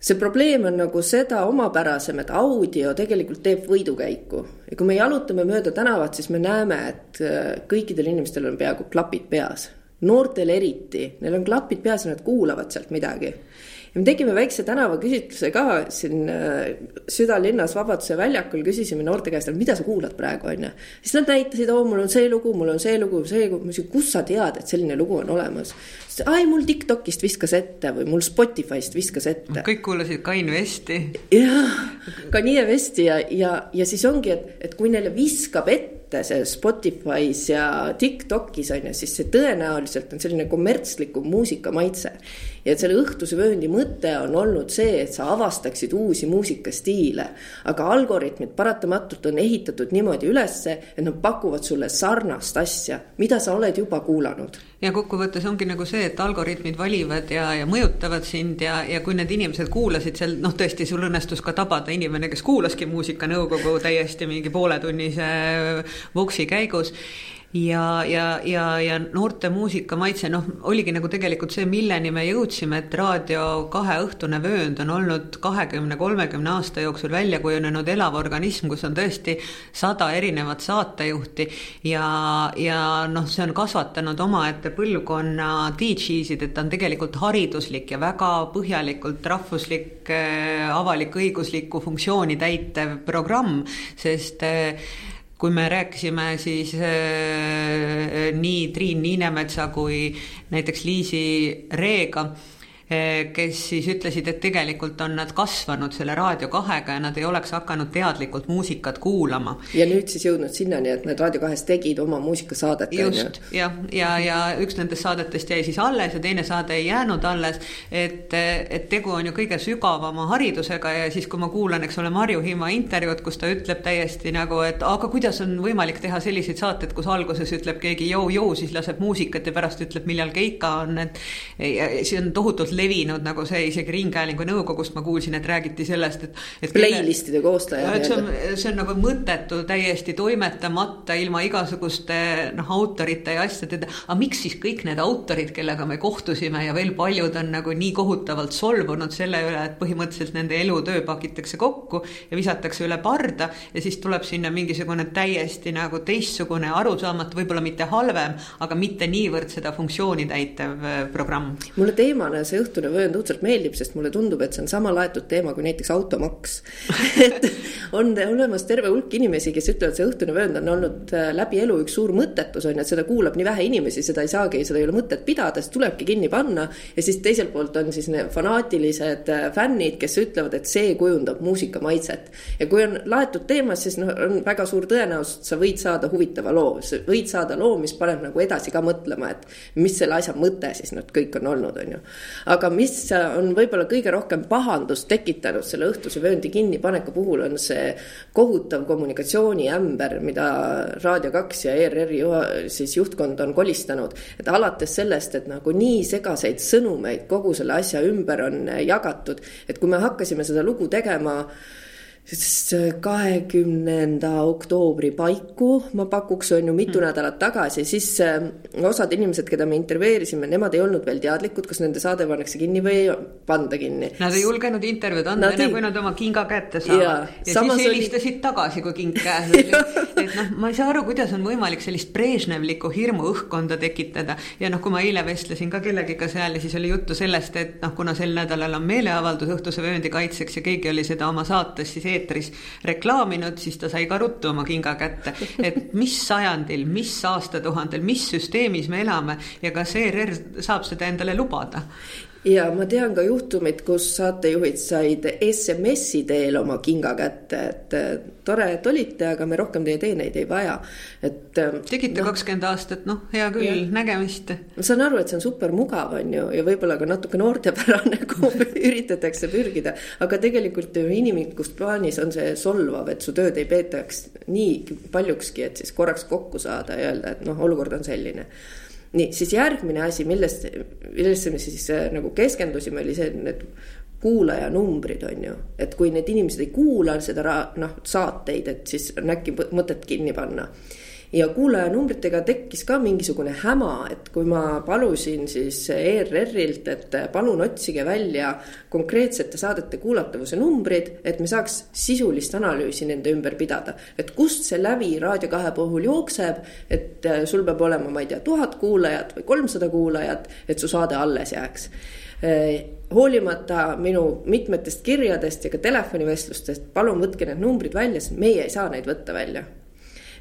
see probleem on nagu seda omapärasem, et audio tegelikult teeb võidukäiku ja kui me jalutame mööda tänavat, siis me näeme, et eh, kõikidel inimestel on peaaegu klapid peas. noortel eriti, neil on klapid peas ja nad kuulavad sealt midagi ja me tegime väikse tänavaküsitluse ka siin äh, südalinnas Vabaduse väljakul, küsisime noorte käest, mida sa kuulad praegu, on ju. siis nad näitasid, oo, mul on see lugu, mul on see lugu, see lugu, ma ütlesin, kust sa tead, et selline lugu on olemas. ai, mul Tiktokist viskas ette või mul Spotify'st viskas ette. kõik kuulasid Kain Vesti. jah, Kanye Vesti ja, ja, ja siis ongi, et, et kui neile viskab ette ette see Spotify's ja Tiktokis on ju, siis see tõenäoliselt on selline kommertslikum muusika maitse. ja et selle õhtuse vööndi mõte on olnud see, et sa avastaksid uusi muusikastiile. aga algoritmid paratamatult on ehitatud niimoodi ülesse, et nad pakuvad sulle sarnast asja, mida sa oled juba kuulanud ja kokkuvõttes ongi nagu see, et algoritmid valivad ja, ja mõjutavad sind ja, ja kui need inimesed kuulasid seal, noh, tõesti, sul õnnestus ka tabada inimene, kes kuulaski muusikanõukogu täiesti mingi pooletunnise voksi käigus ja, ja, ja, ja noorte muusikamaitse, noh, oligi nagu tegelikult see, milleni me jõudsime, et Raadio kahe õhtune vöönd on olnud kahekümne, kolmekümne aasta jooksul välja kujunenud elav organism, kus on tõesti sada erinevat saatejuhti. Ja, ja noh, see on kasvatanud omaette põlvkonna DJ-sid, et ta on tegelikult hariduslik ja väga põhjalikult rahvuslik äh, avalik-õiguslikku funktsiooni täitev programm, sest äh, kui me rääkisime siis äh, nii Triin Niinemetsa kui näiteks Liisi Reega äh, kes siis ütlesid, et tegelikult on nad kasvanud selle Raadio kahega ja nad ei oleks hakanud teadlikult muusikat kuulama. ja nüüd siis jõudnud sinnani, et nad Raadio kahes tegid oma muusikasaadet. just, jah, ja, ja, ja üks nendest saadetest jäi siis alles ja teine saade ei jäänud alles. et, et tegu on ju kõige sügavama haridusega ja siis, kui ma kuulan, eks ole, Marju Hima intervjuud, kus ta ütleb täiesti nagu, et aga kuidas on võimalik teha selliseid saateid, kus alguses ütleb keegi jõu-jõu, siis laseb muusikat ja pärast ütleb, millal keika on, et see on tohutult levinud nagu see isegi Ringhäälingu nõukogust ma kuulsin, et räägiti sellest, et, et. Playlist'ide koostaja. et see on, see on nagu mõttetu, täiesti toimetamata, ilma igasuguste noh, autorite ja asjadeta. aga miks siis kõik need autorid, kellega me kohtusime ja veel paljud on nagu nii kohutavalt solvunud selle üle, et põhimõtteliselt nende elutöö pakitakse kokku ja visatakse üle parda ja siis tuleb sinna mingisugune täiesti nagu teistsugune, arusaamatu, võib-olla mitte halvem, aga mitte niivõrd seda funktsiooni täitev äh, programm. mulle teemana see õhtu õhtune vöönd õudselt meeldib, sest mulle tundub, et see on sama laetud teema kui näiteks automaks et on olemas terve hulk inimesi, kes ütlevad, see õhtune vöönd on olnud äh, läbi elu üks suur mõttetus on ju, et seda kuulab nii vähe inimesi, seda ei saagi, seda ei ole mõtet pidada, siis tulebki kinni panna. ja siis teiselt poolt on siis need fanaatilised äh, fännid, kes ütlevad, et see kujundab muusika maitset. ja kui on laetud teemas, siis noh, on väga suur tõenäosus, et sa võid saada huvitava loo, sa võid saada loo, mis paneb nagu edasi ka mõtlema, et mis selle asja mõte siis nüüd kõik on olnud, on ju aga mis on võib-olla kõige rohkem pahandust tekitanud selle õhtuse vööndi kinnipaneku puhul, on see kohutav kommunikatsiooniämber, mida Raadio kaks ja ERR-i siis juhtkond on kolistanud. et alates sellest, et nagu nii segaseid sõnumeid kogu selle asja ümber on jagatud, et kui me hakkasime seda lugu tegema kahekümnenda oktoobri paiku ma pakuks, on ju, mitu mm. nädalat tagasi, siis äh, osad inimesed, keda me intervjueerisime, nemad ei olnud veel teadlikud, kas nende saade pannakse kinni või ei panda kinni. Nad ei julgenud intervjuud anda, enne kui nad oma kinga kätte saavad. ja, ja siis helistasid oli... tagasi, kui king käes oli et noh, ma ei saa aru, kuidas on võimalik sellist Brežnevlikku hirmuõhkkonda tekitada ja noh, kui ma eile vestlesin ka kellegiga seal ja siis oli juttu sellest, et noh, kuna sel nädalal on meeleavaldus õhtuse vööndi kaitseks ja keegi oli seda oma saates siis eetris reklaaminud, siis ta sai ka ruttu oma kinga kätte. et mis sajandil, mis aastatuhandel, mis süsteemis me elame ja kas ERR saab seda endale lubada? Ja ma tean ka juhtumit, kus saatejuhid said SMS-i teel oma kinga kätte, et tore, et olite, aga me rohkem teie teeneid ei vaja, et. Ähm, tegite kakskümmend no, aastat, noh, hea küll, nägemist. ma saan aru, et see on super mugav, on ju, ja võib-olla ka natuke noortepärane, kuhu üritatakse pürgida, aga tegelikult ju inimlikust plaanis on see solvav, et su tööd ei peetaks nii paljukski, et siis korraks kokku saada ja öelda, et noh, olukord on selline nii, siis järgmine asi, millest, millesse me siis äh, nagu keskendusime, oli see, need kuulajanumbrid on ju, et kui need inimesed ei kuula seda noh, saateid, et siis on äkki mõtet kinni panna ja kuulajanumbritega tekkis ka mingisugune häma, et kui ma palusin siis ERR-ilt, et palun otsige välja konkreetsete saadete kuulatavuse numbrid, et me saaks sisulist analüüsi nende ümber pidada. et kust see lävi Raadio kahe puhul jookseb, et sul peab olema, ma ei tea, tuhat kuulajat või kolmsada kuulajat, et su saade alles jääks hoolimata minu mitmetest kirjadest ja ka telefonivestlustest, palun võtke need numbrid välja, sest meie ei saa neid võtta välja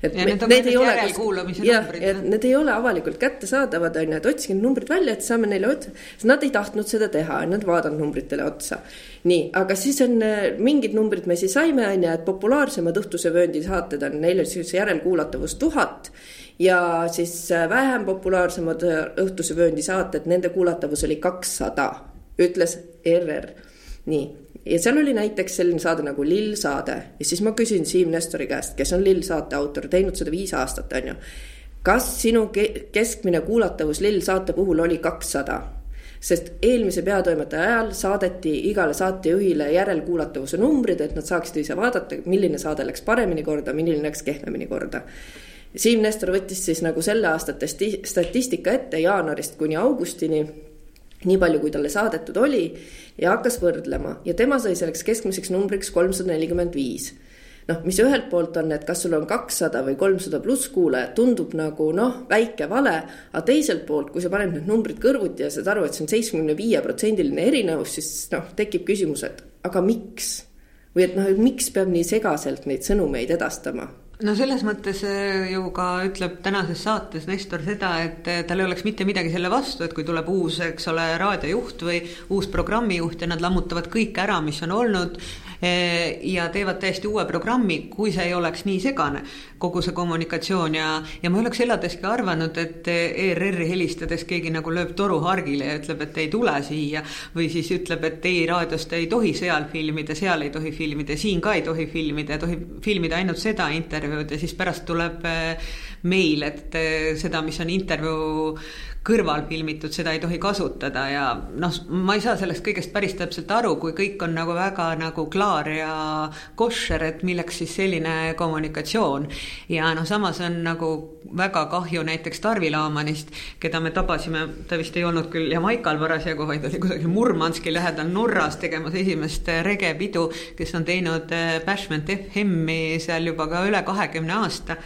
et ja me, need need ei ole järelkuulamise numbrid. et need ei ole avalikult kättesaadavad, on ju, et otsige numbrid välja, et saame neile otsa. Nad ei tahtnud seda teha, nad vaadanud numbritele otsa. nii, aga siis on äh, mingid numbrid me siis saime, on ju, et populaarsemad Õhtuse vööndi saated on, neil on siis järelkuulatavus tuhat ja siis äh, vähem populaarsemad äh, Õhtuse vööndi saated, nende kuulatavus oli kakssada, ütles ERR. nii ja seal oli näiteks selline saade nagu Lill saade ja siis ma küsin Siim Nestori käest, kes on Lill saate autor, teinud seda viis aastat, on ju. kas sinu keskmine kuulatavus Lill saate puhul oli kakssada? sest eelmise peatoimetaja ajal saadeti igale saatejuhile järelkuulatavuse numbrid, et nad saaksid ise vaadata, milline saade läks paremini korda, milline läks kehvemini korda. Siim Nestor võttis siis nagu selle aasta statistika ette jaanuarist kuni augustini nii palju, kui talle saadetud oli ja hakkas võrdlema ja tema sai selleks keskmiseks numbriks kolmsada nelikümmend viis noh, mis ühelt poolt on, et kas sul on kakssada või kolmsada pluss kuulajat, tundub nagu noh, väike vale. aga teiselt poolt, kui sa paned need numbrid kõrvuti ja saad aru, et see on seitsmekümne viie protsendiline erinevus, siis noh, tekib küsimus, et aga miks? või et noh, et miks peab nii segaselt neid sõnumeid edastama no selles mõttes äh, ju ka ütleb tänases saates Nestor seda, et äh, tal ei oleks mitte midagi selle vastu, et kui tuleb uus, eks ole, raadiojuht või uus programmijuht ja nad lammutavad kõik ära, mis on olnud ja teevad täiesti uue programmi, kui see ei oleks nii segane, kogu see kommunikatsioon ja, ja ma ei oleks eladeski arvanud, et ERR-i helistades keegi nagu lööb toru hargile ja ütleb, et ei tule siia või siis ütleb, et ei, raadiost ei tohi seal filmida, seal ei tohi filmida, siin ka ei tohi filmida, tohib filmida ainult seda intervjuud ja siis pärast tuleb äh, meil, et äh, seda, mis on intervjuu kõrval filmitud, seda ei tohi kasutada ja noh, ma ei saa sellest kõigest päris täpselt aru, kui kõik on nagu väga nagu klaar ja koššer, et milleks siis selline kommunikatsioon. ja noh, samas on nagu väga kahju näiteks Tarvi Laamanist, keda me tabasime, ta vist ei olnud küll Jamaikal parasjagu, vaid oli kusagil Murmanski lähedal Norras tegemas esimest regepidu, kes on teinud äh, Bashment FM-i seal juba ka üle kahekümne aasta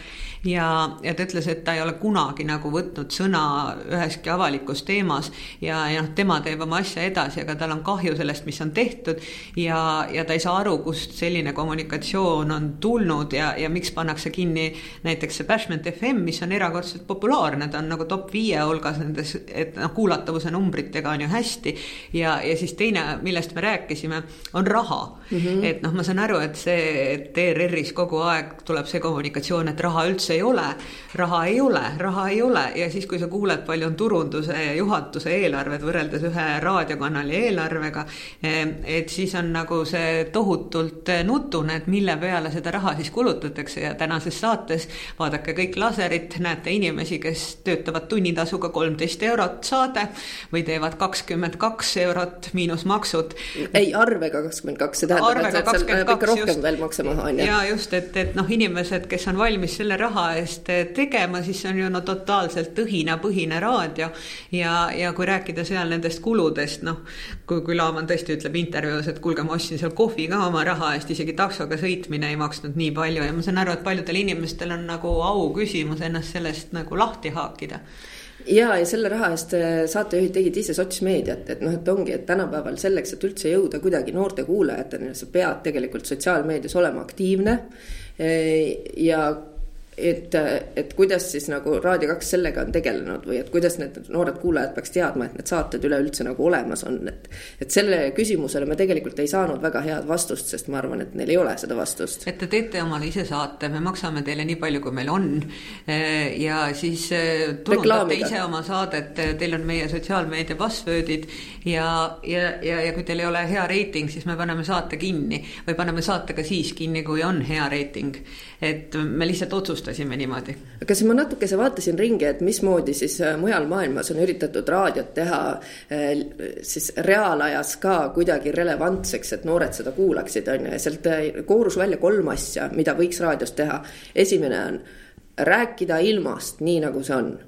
ja, ja ta ütles, et ta ei ole kunagi nagu võtnud sõna üheski avalikus teemas ja, ja noh, tema teeb oma asja edasi, aga tal on kahju sellest, mis on tehtud ja, ja ta ei saa aru, kust selline kommunikatsioon on tulnud ja, ja miks pannakse kinni näiteks see Bashment FM, mis on erakordselt populaarne, ta on nagu top viie hulgas nendes, et noh, kuulatavuse numbritega on ju hästi ja, ja siis teine, millest me rääkisime, on raha mm. -hmm. et noh, ma saan aru, et see, et ERR-is kogu aeg tuleb see kommunikatsioon, et raha üldse ei ole, raha ei ole, raha ei ole ja siis, kui sa kuuled, palju on turunduse ja juhatuse eelarved võrreldes ühe raadiokanali eelarvega, et siis on nagu see tohutult nutune, et mille peale seda raha siis kulutatakse ja tänases saates vaadake kõik laserit, näete inimesi, kes töötavad tunnitasuga kolmteist eurot saade või teevad kakskümmend kaks eurot miinus maksud. ei, arvega kakskümmend kaks, see tähendab, et seal peab ikka rohkem just, veel makse maha, on ju. ja just, et, et noh, inimesed, kes on valmis selle raha eest tegema, siis see on ju no totaalselt õhinapõhine raadio. ja, ja kui rääkida seal nendest kuludest, noh, kui, kui Laaman tõesti ütleb intervjuus, et kuulge, ma ostsin seal kohvi ka oma raha eest, isegi taksoga sõitmine ei maksnud nii palju ja ma saan aru, et paljudel inimestel on nagu au küsimus ennast sellest nagu lahti haakida ja, ja selle raha eest äh, saatejuhid tegid ise sotsmeediat, et noh, et ongi, et tänapäeval selleks, et üldse jõuda kuidagi noorte kuulajateni, sa pead tegelikult sotsiaalmeedias olema aktiivne. Äh, ja et, et kuidas siis nagu Raadio kaks sellega on tegelenud või et kuidas need noored kuulajad peaks teadma, et need saated üleüldse nagu olemas on, et. et sellele küsimusele me tegelikult ei saanud väga head vastust, sest ma arvan, et neil ei ole seda vastust. et te teete omale ise saate, me maksame teile nii palju, kui meil on. ja siis eh, turundate ise oma saadet, teil on meie sotsiaalmeedia password'id ja, ja, ja, ja kui teil ei ole hea reiting, siis me paneme saate kinni või paneme saate ka siis kinni, kui on hea reiting. et me lihtsalt otsustame otsustasime niimoodi. siis ma natukese vaatasin ringi, et mismoodi siis äh, mujal maailmas on üritatud raadiot teha äh, siis reaalajas ka kuidagi relevantseks, et noored seda kuulaksid, on ju, ja sealt äh, koorus välja kolm asja, mida võiks raadios teha. esimene on rääkida ilmast, nii nagu see on.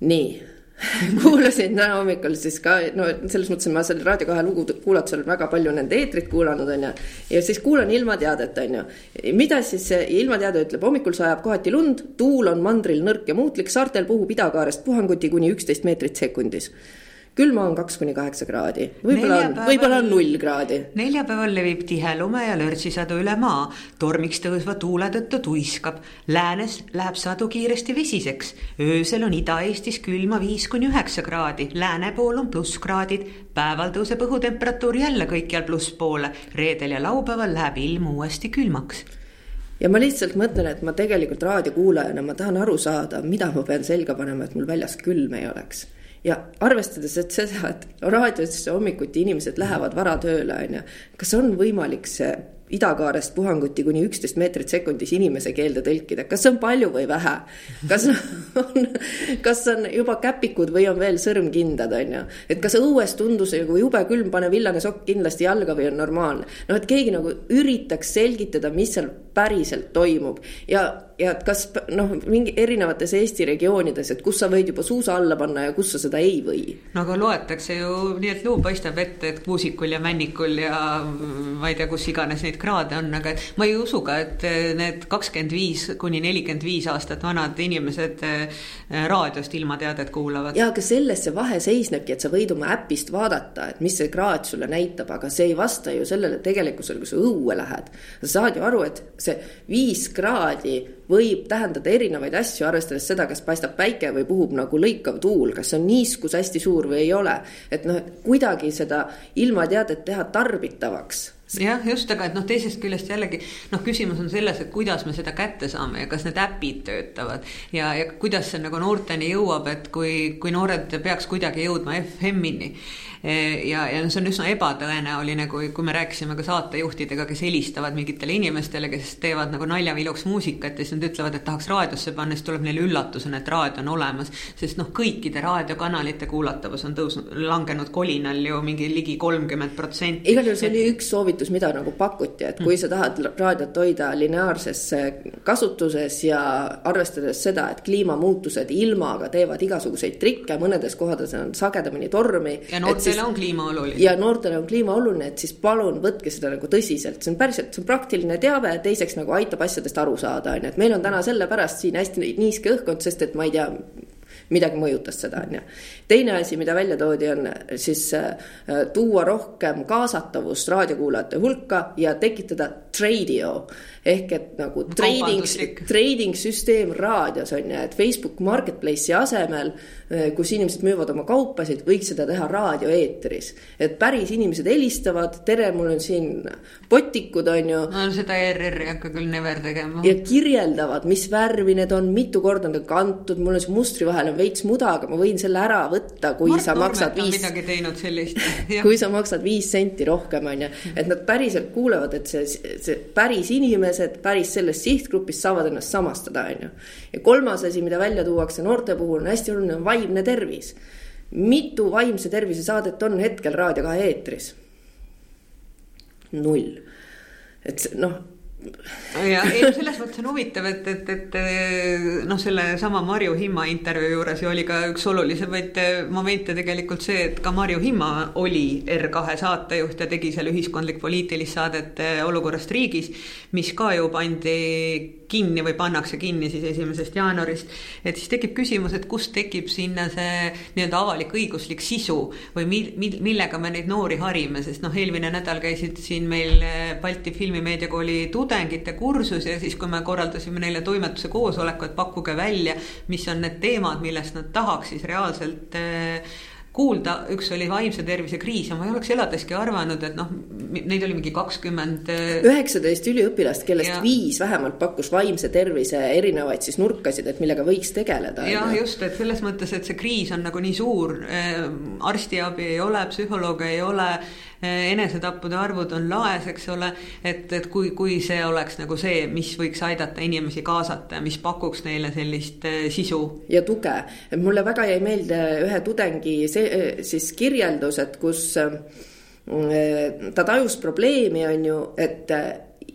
nii kuulasin täna hommikul siis ka, no selles mõttes, et ma selle Raadio kahe lugu kuulatusel väga palju nende eetrit kuulanud, on ju. ja siis kuulan ilmateadet, on ju. mida siis ilmateade ütleb, hommikul sajab kohati lund, tuul on mandril nõrk ja muutlik, saartel puhub idakaarest puhanguti kuni üksteist meetrit sekundis külma on kaks kuni kaheksa kraadi, võib-olla on, võib-olla on null kraadi. neljapäeval levib tihe lume ja lörtsisadu üle maa, tormiks tõusva tuule tõttu tuiskab. Läänes läheb sadu kiiresti vesiseks, öösel on Ida-Eestis külma viis kuni üheksa kraadi, lääne pool on plusskraadid. päeval tõuseb õhutemperatuur jälle kõikjal plusspoole, reedel ja laupäeval läheb ilm uuesti külmaks. Ja ma lihtsalt mõtlen, et ma tegelikult raadiokuulajana, ma tahan aru saada, mida ma pean selga panema, et mul väljas külm ei oleks ja arvestades, et seda, et raadios hommikuti inimesed lähevad vara tööle, on ju, kas on võimalik see idakaarest puhanguti kuni üksteist meetrit sekundis inimese keelde tõlkida, kas see on palju või vähe? kas on, kas on juba käpikud või on veel sõrmkindad, on ju, et kas õues tundus nagu jube külm, pane villane sokk kindlasti jalga või on normaalne. noh, et keegi nagu üritaks selgitada, mis seal päriselt toimub ja ja et kas noh, mingi erinevates Eesti regioonides, et kus sa võid juba suusa alla panna ja kus sa seda ei või? no aga loetakse ju nii, et luu paistab ette, et kuusikul ja männikul ja ma ei tea, kus iganes neid kraade on, aga et ma ei usu ka, et need kakskümmend viis kuni nelikümmend viis aastat vanad inimesed eh, raadiost ilmateadet kuulavad. ja aga selles see vahe seisnebki, et sa võid oma äpist vaadata, et mis see kraad sulle näitab, aga see ei vasta ju sellele tegelikkusele, kui sa õue lähed. sa saad ju aru, et see viis kraadi võib tähendada erinevaid asju, arvestades seda, kas paistab päike või puhub nagu lõikav tuul, kas on niiskus hästi suur või ei ole. et noh, kuidagi seda ilmateadet teha tarbitavaks. Jah, just, aga et noh, teisest küljest jällegi noh, küsimus on selles, et kuidas me seda kätte saame ja kas need äpid töötavad. Ja, ja kuidas see nagu noorteni jõuab, et kui, kui noored peaks kuidagi jõudma FM-ini ja, ja see on üsna ebatõenäoline, kui, kui me rääkisime ka saatejuhtidega, kes helistavad mingitele inimestele, kes teevad nagu naljaviluks muusikat ja siis nad ütlevad, et tahaks raadiosse panna, siis tuleb neile üllatusena, et raadio on olemas. sest noh, kõikide raadiokanalite kuulatavus on tõusnud, langenud kolinal ju mingi ligi kolmkümmend protsenti. igal juhul see oli üks soovitus, mida nagu pakuti, et kui mm. sa tahad raadiot hoida lineaarses kasutuses ja arvestades seda, et kliimamuutused ilmaga teevad igasuguseid trikke, mõnedes kohtades on sagedamini tormi. ja noorte noortele on kliima oluline. ja noortele on kliima oluline, et siis palun võtke seda nagu tõsiselt, see on päriselt, see on praktiline teave, teiseks nagu aitab asjadest aru saada, on ju, et meil on täna sellepärast siin hästi niiske õhkkond, sest et ma ei tea midagi mõjutas seda, on ju. teine asi, mida välja toodi, on siis äh, tuua rohkem kaasatavust raadiokuulajate hulka ja tekitada trade'io ehk et nagu trading, trading süsteem raadios on ju, et Facebook Marketplace'i asemel, eh, kus inimesed müüvad oma kaupasid, võiks seda teha raadioeetris. et päris inimesed helistavad, tere, mul on siin potikud, on ju. no seda ERR ei hakka küll never tegema. ja kirjeldavad, mis värvi need on, mitu korda on ta kantud, mul on see mustri vahel on veits muda, aga ma võin selle ära võtta, kui Mart sa maksad viis. midagi teinud sellist kui sa maksad viis senti rohkem, on ju, et nad päriselt kuulevad, et see, see päris inimene inimesed päris sellest sihtgrupist saavad ennast samastada, on ju. ja kolmas asi, mida välja tuuakse noorte puhul on hästi oluline, on vaimne tervis. mitu vaimse tervise saadet on hetkel Raadio kahe eetris? null. et noh ja ei, selles mõttes on huvitav, et, et, et noh, sellesama Marju Himma intervjuu juures ju oli ka üks olulisemaid momente tegelikult see, et ka Marju Himma oli R2 saatejuht ja tegi seal ühiskondlik-poliitilist saadet Olukorrast riigis, mis ka ju pandi kinni või pannakse kinni siis esimesest jaanuarist. et siis tekib küsimus, et kust tekib sinna see nii-öelda avalik-õiguslik sisu või mil, mil, millega me neid noori harime, sest noh, eelmine nädal käisid siin meil Balti Filmimeediakooli tudengite kursus ja siis, kui me korraldasime neile toimetuse koosoleku, et pakkuge välja, mis on need teemad, millest nad tahaks siis reaalselt äh, kuulda, üks oli vaimse tervise kriis ja ma ei oleks eladeski arvanud, et noh, neid oli mingi kakskümmend. Äh, üheksateist üliõpilast, kellest ja, viis vähemalt pakkus vaimse tervise erinevaid siis nurkasid, et millega võiks tegeleda. jah, just, et selles mõttes, et see kriis on nagu nii suur, äh, arstiabi ei ole, psühholooge ei ole enesetappude arvud on laes, eks ole, et, et kui, kui see oleks nagu see, mis võiks aidata inimesi kaasata ja mis pakuks neile sellist eh, sisu. ja tuge, et mulle väga jäi meelde ühe tudengi see eh, siis kirjeldus, et kus eh, ta tajus probleemi, on ju, et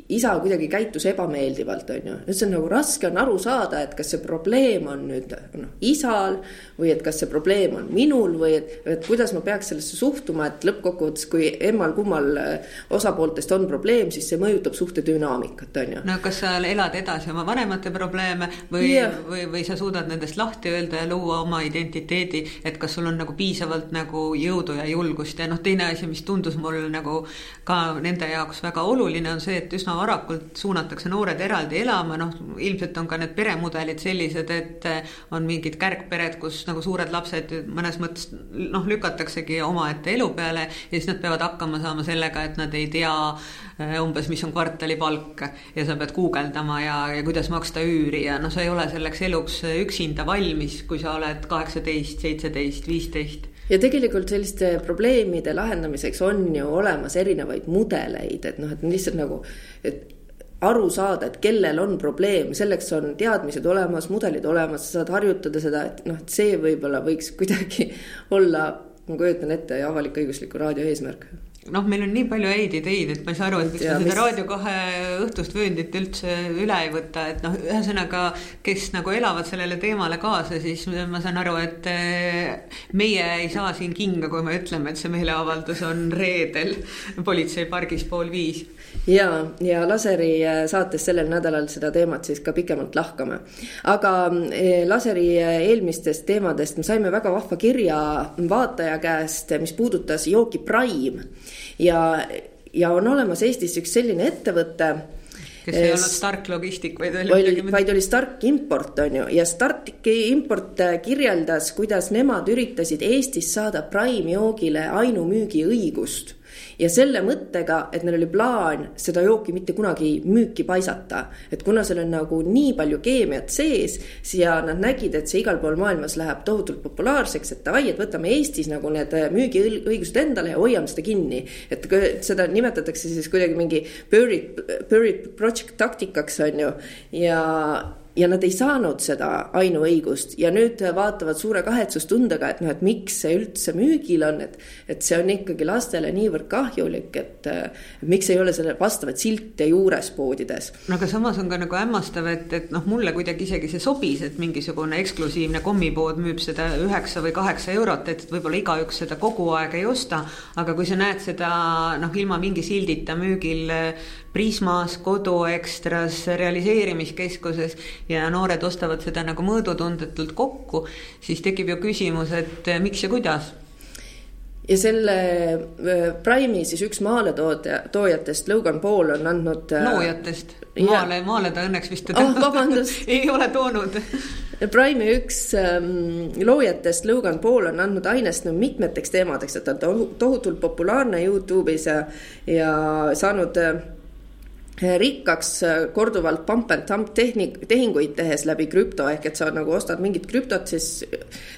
isa kuidagi käitus ebameeldivalt, on ju. nüüd see on nagu raske on aru saada, et kas see probleem on nüüd noh, isal või et kas see probleem on minul või et, et kuidas ma peaks sellesse suhtuma, et lõppkokkuvõttes, kui emmal-kummal äh, osapooltest on probleem, siis see mõjutab suhte dünaamikat, on ju. no kas sa elad edasi oma vanemate probleeme või yeah., või, või sa suudad nendest lahti öelda ja luua oma identiteedi, et kas sul on nagu piisavalt nagu jõudu ja julgust ja noh, teine asi, mis tundus mul nagu ka nende jaoks väga oluline, on see, et üsna varakult suunatakse noored eraldi elama, noh, ilmselt on ka need peremudelid sellised, et eh, on mingid kärgpered, kus nagu suured lapsed mõnes mõttes noh, lükataksegi omaette elu peale ja siis nad peavad hakkama saama sellega, et nad ei tea eh, umbes, mis on kvartalipalk ja sa pead guugeldama ja, ja kuidas maksta üüri ja noh, sa ei ole selleks eluks üksinda valmis, kui sa oled kaheksateist, seitseteist, viisteist ja tegelikult selliste probleemide lahendamiseks on ju olemas erinevaid mudeleid, et noh, et lihtsalt nagu, et aru saada, et kellel on probleem, selleks on teadmised olemas, mudelid olemas, sa saad harjutada seda, et noh, et see võib-olla võiks kuidagi olla, ma kujutan ette, avalik-õigusliku raadio eesmärk noh, meil on nii palju häid ideid, et ma ei saa aru, et miks me seda mis... Raadio kahe õhtust vööndit üldse üle ei võta, et noh, ühesõnaga, kes nagu elavad sellele teemale kaasa, siis ma saan aru, et eh, meie ei saa siin kinga, kui me ütleme, et see meeleavaldus on reedel politseipargis pool viis. ja, ja Laseri eh, saates sellel nädalal seda teemat siis ka pikemalt lahkame. aga eh, Laseri eelmistest teemadest me saime väga vahva kirja vaataja käest, mis puudutas jooki Prime ja, ja on olemas Eestis üks selline ettevõte kes ei olnud Stark Logistic, vaid oli muud. vaid oli Stark Import, on ju, ja Stark Import kirjeldas, kuidas nemad üritasid Eestis saada Prime joogile ainumüügiõigust ja selle mõttega, et neil oli plaan seda jooki mitte kunagi müüki paisata. et kuna seal on nagu nii palju keemiat sees ja nad nägid, et see igal pool maailmas läheb tohutult populaarseks, et davai, et võtame Eestis nagu need müügiõigused endale ja hoiame seda kinni. et seda nimetatakse siis kuidagi mingi buried, buried project taktikaks on ju ja ja nad ei saanud seda ainuõigust ja nüüd vaatavad suure kahetsustundega, et noh, et miks see üldse müügil on, et, et see on ikkagi lastele niivõrd kahjulik, et miks ei ole selle vastavat silte juures poodides. no aga samas on ka nagu hämmastav, et, et noh, mulle kuidagi isegi see sobis, et mingisugune eksklusiivne kommipood müüb seda üheksa või kaheksa eurot, et võib-olla igaüks seda kogu aeg ei osta, aga kui sa näed seda noh, ilma mingi sildita müügil Prismas, Koduekstras, realiseerimiskeskuses, ja noored ostavad seda nagu mõõdutundetult kokku, siis tekib ju küsimus, et miks ja kuidas? Ja selle äh, Prime'i siis üks maaletooja, toojatest, Logan Paul on andnud. Loojatest, maale, maale ta õnneks vist oh, ei ole toonud. Prime'i üks ähm, loojatest, Logan Paul on andnud ainest no, mitmeteks teemadeks, et ta on tohutult populaarne Youtube'is ja, ja saanud äh, rikkaks äh, korduvalt pump and dump tehnik, tehinguid tehes läbi krüpto ehk et sa nagu ostad mingit krüptot, siis,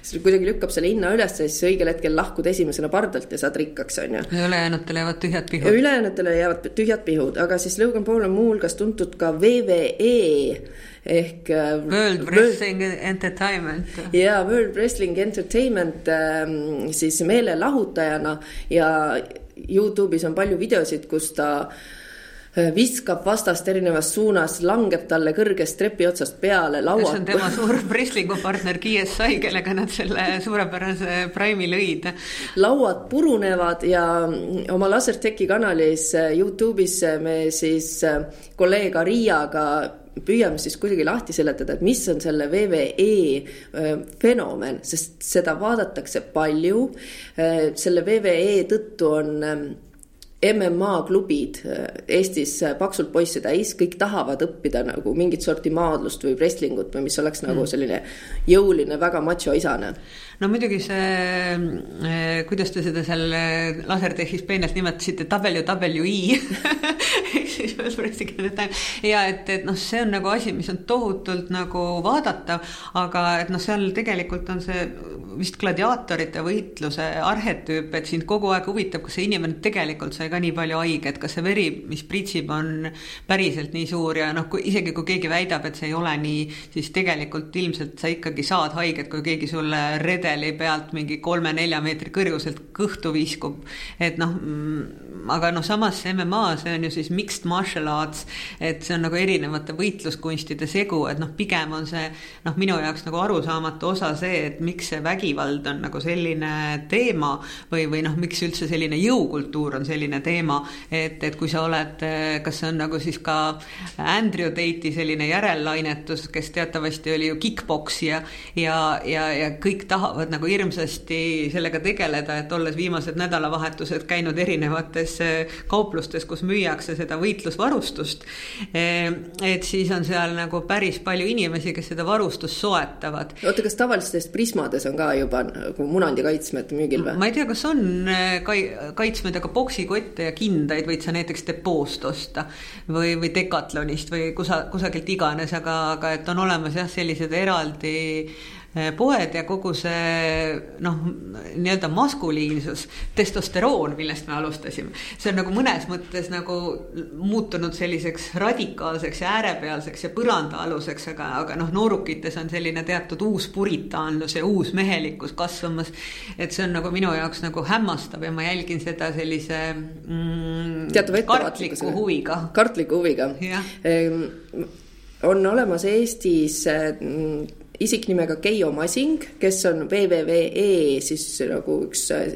siis kuidagi lükkab selle hinna üles ja siis õigel hetkel lahkud esimesena pardalt ja saad rikkaks, on ju. ülejäänutele jäävad tühjad pihud. ülejäänutele jäävad tühjad pihud, aga siis Logan Paul on muuhulgas tuntud ka VVE ehk. Äh, World Wrestling Entertainment. jaa, World Wrestling Entertainment ähm, siis meelelahutajana ja Youtube'is on palju videosid, kus ta Äh, viskab vastast erinevas suunas, langeb talle kõrgest trepi otsast peale, lauad. see on tema suur wrestling'u partner KSI, kellega nad selle suurepärase Prime'i lõid. lauad purunevad ja oma Lasertechi kanalis äh, Youtube'is äh, me siis kolleeg Ariaga püüame siis kuidagi lahti seletada, et mis on selle VVE fenomen, sest seda vaadatakse palju. selle VVE tõttu on MMA klubid äh, Eestis äh, paksult poisse täis, kõik tahavad õppida nagu mingit sorti maadlust või wrestlingut või mis oleks nagu mm. selline jõuline, väga macho-isane no muidugi see, eh, kuidas te seda seal eh, lasertehis peenelt nimetasite, WWE ehk siis ja et, et noh, see on nagu asi, mis on tohutult nagu vaadatav, aga et noh, seal tegelikult on see vist gladiaatorite võitluse arhetüüp, et sind kogu aeg huvitab, kas see inimene tegelikult sai ka nii palju haiget, kas see veri, mis pritsib, on päriselt nii suur ja noh, kui isegi kui keegi väidab, et see ei ole nii, siis tegelikult ilmselt sa ikkagi saad haiget, kui keegi sulle rede redeli pealt mingi kolme-nelja meetri kõrguselt kõhtu viskub. et noh, mm, aga noh, samas see MMA, see on ju siis mixed martial arts, et see on nagu erinevate võitluskunstide segu, et noh, pigem on see noh, minu jaoks nagu arusaamatu osa see, et miks see vägivald on nagu selline teema või, või noh, miks üldse selline jõukultuur on selline teema, et, et kui sa oled, kas see on nagu siis ka Andrew Tate'i selline järellainetus, kes teatavasti oli ju kick-poksija ja, ja, ja kõik tahavad tahavad nagu hirmsasti sellega tegeleda, et olles viimased nädalavahetused käinud erinevates eh, kauplustes, kus müüakse seda võitlusvarustust. Eh, et siis on seal nagu päris palju inimesi, kes seda varustust soetavad. oota, kas tavalistes Prismades on ka juba nagu munandi kaitsmed müügil või? ma ei tea, kas on eh, kai-, kaitsmed, aga poksikotte ja kindaid võid sa näiteks depoost osta või, või Decathlonist või kusa-, kusagilt iganes, aga, aga et on olemas jah, sellised eraldi poed ja kogu see noh, nii-öelda maskuliinsus, testosteroon, millest me alustasime, see on nagu mõnes mõttes nagu muutunud selliseks radikaalseks ja äärepealseks ja põrandaaluseks, aga, aga noh, noorukites on selline teatud uus puritaanlus ja uus mehelikkus kasvamas. et see on nagu minu jaoks nagu hämmastav ja ma jälgin seda sellise mm, kartliku huviga. kartliku huviga. Ehm, on olemas Eestis mm, isik nimega Keijo Masing, kes on WWE siis nagu üks äh,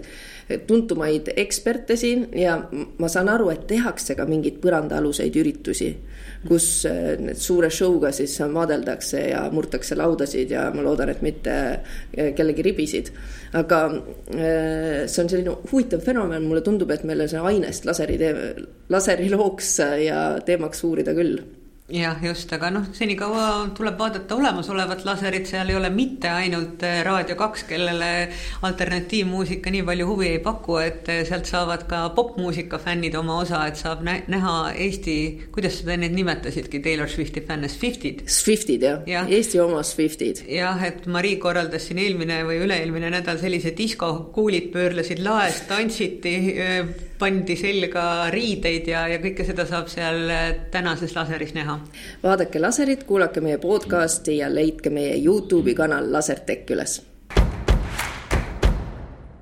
tuntumaid eksperte siin ja ma saan aru, et tehakse ka mingeid põrandaaluseid üritusi, kus äh, suure show'ga siis maadeldakse ja murtakse laudasid ja ma loodan, et mitte äh, kellegi ribisid. aga see on selline huvitav fenomen, mulle tundub, et meil on see ainest laseri laserilooks ja teemaks uurida küll jah, just, aga noh, senikaua tuleb vaadata olemasolevat laserit, seal ei ole mitte ainult eh, Raadio kaks, kellele alternatiivmuusika nii palju huvi ei paku, et eh, sealt saavad ka popmuusika fännid oma osa, et saab näha Eesti, kuidas sa neid nimetasidki, Taylor Swifti fänne, Swiftid? Swiftid jah ja., Eesti oma Swiftid. jah, et Marii korraldas siin eelmine või üle-eelmine nädal sellise disko, kuulid pöörlesid laes, tantsiti, eh, pandi selga riideid ja, ja kõike seda saab seal tänases laseris näha. Vaadake laserit, kuulake meie podcasti ja leidke meie Youtube'i kanal Lasertech üles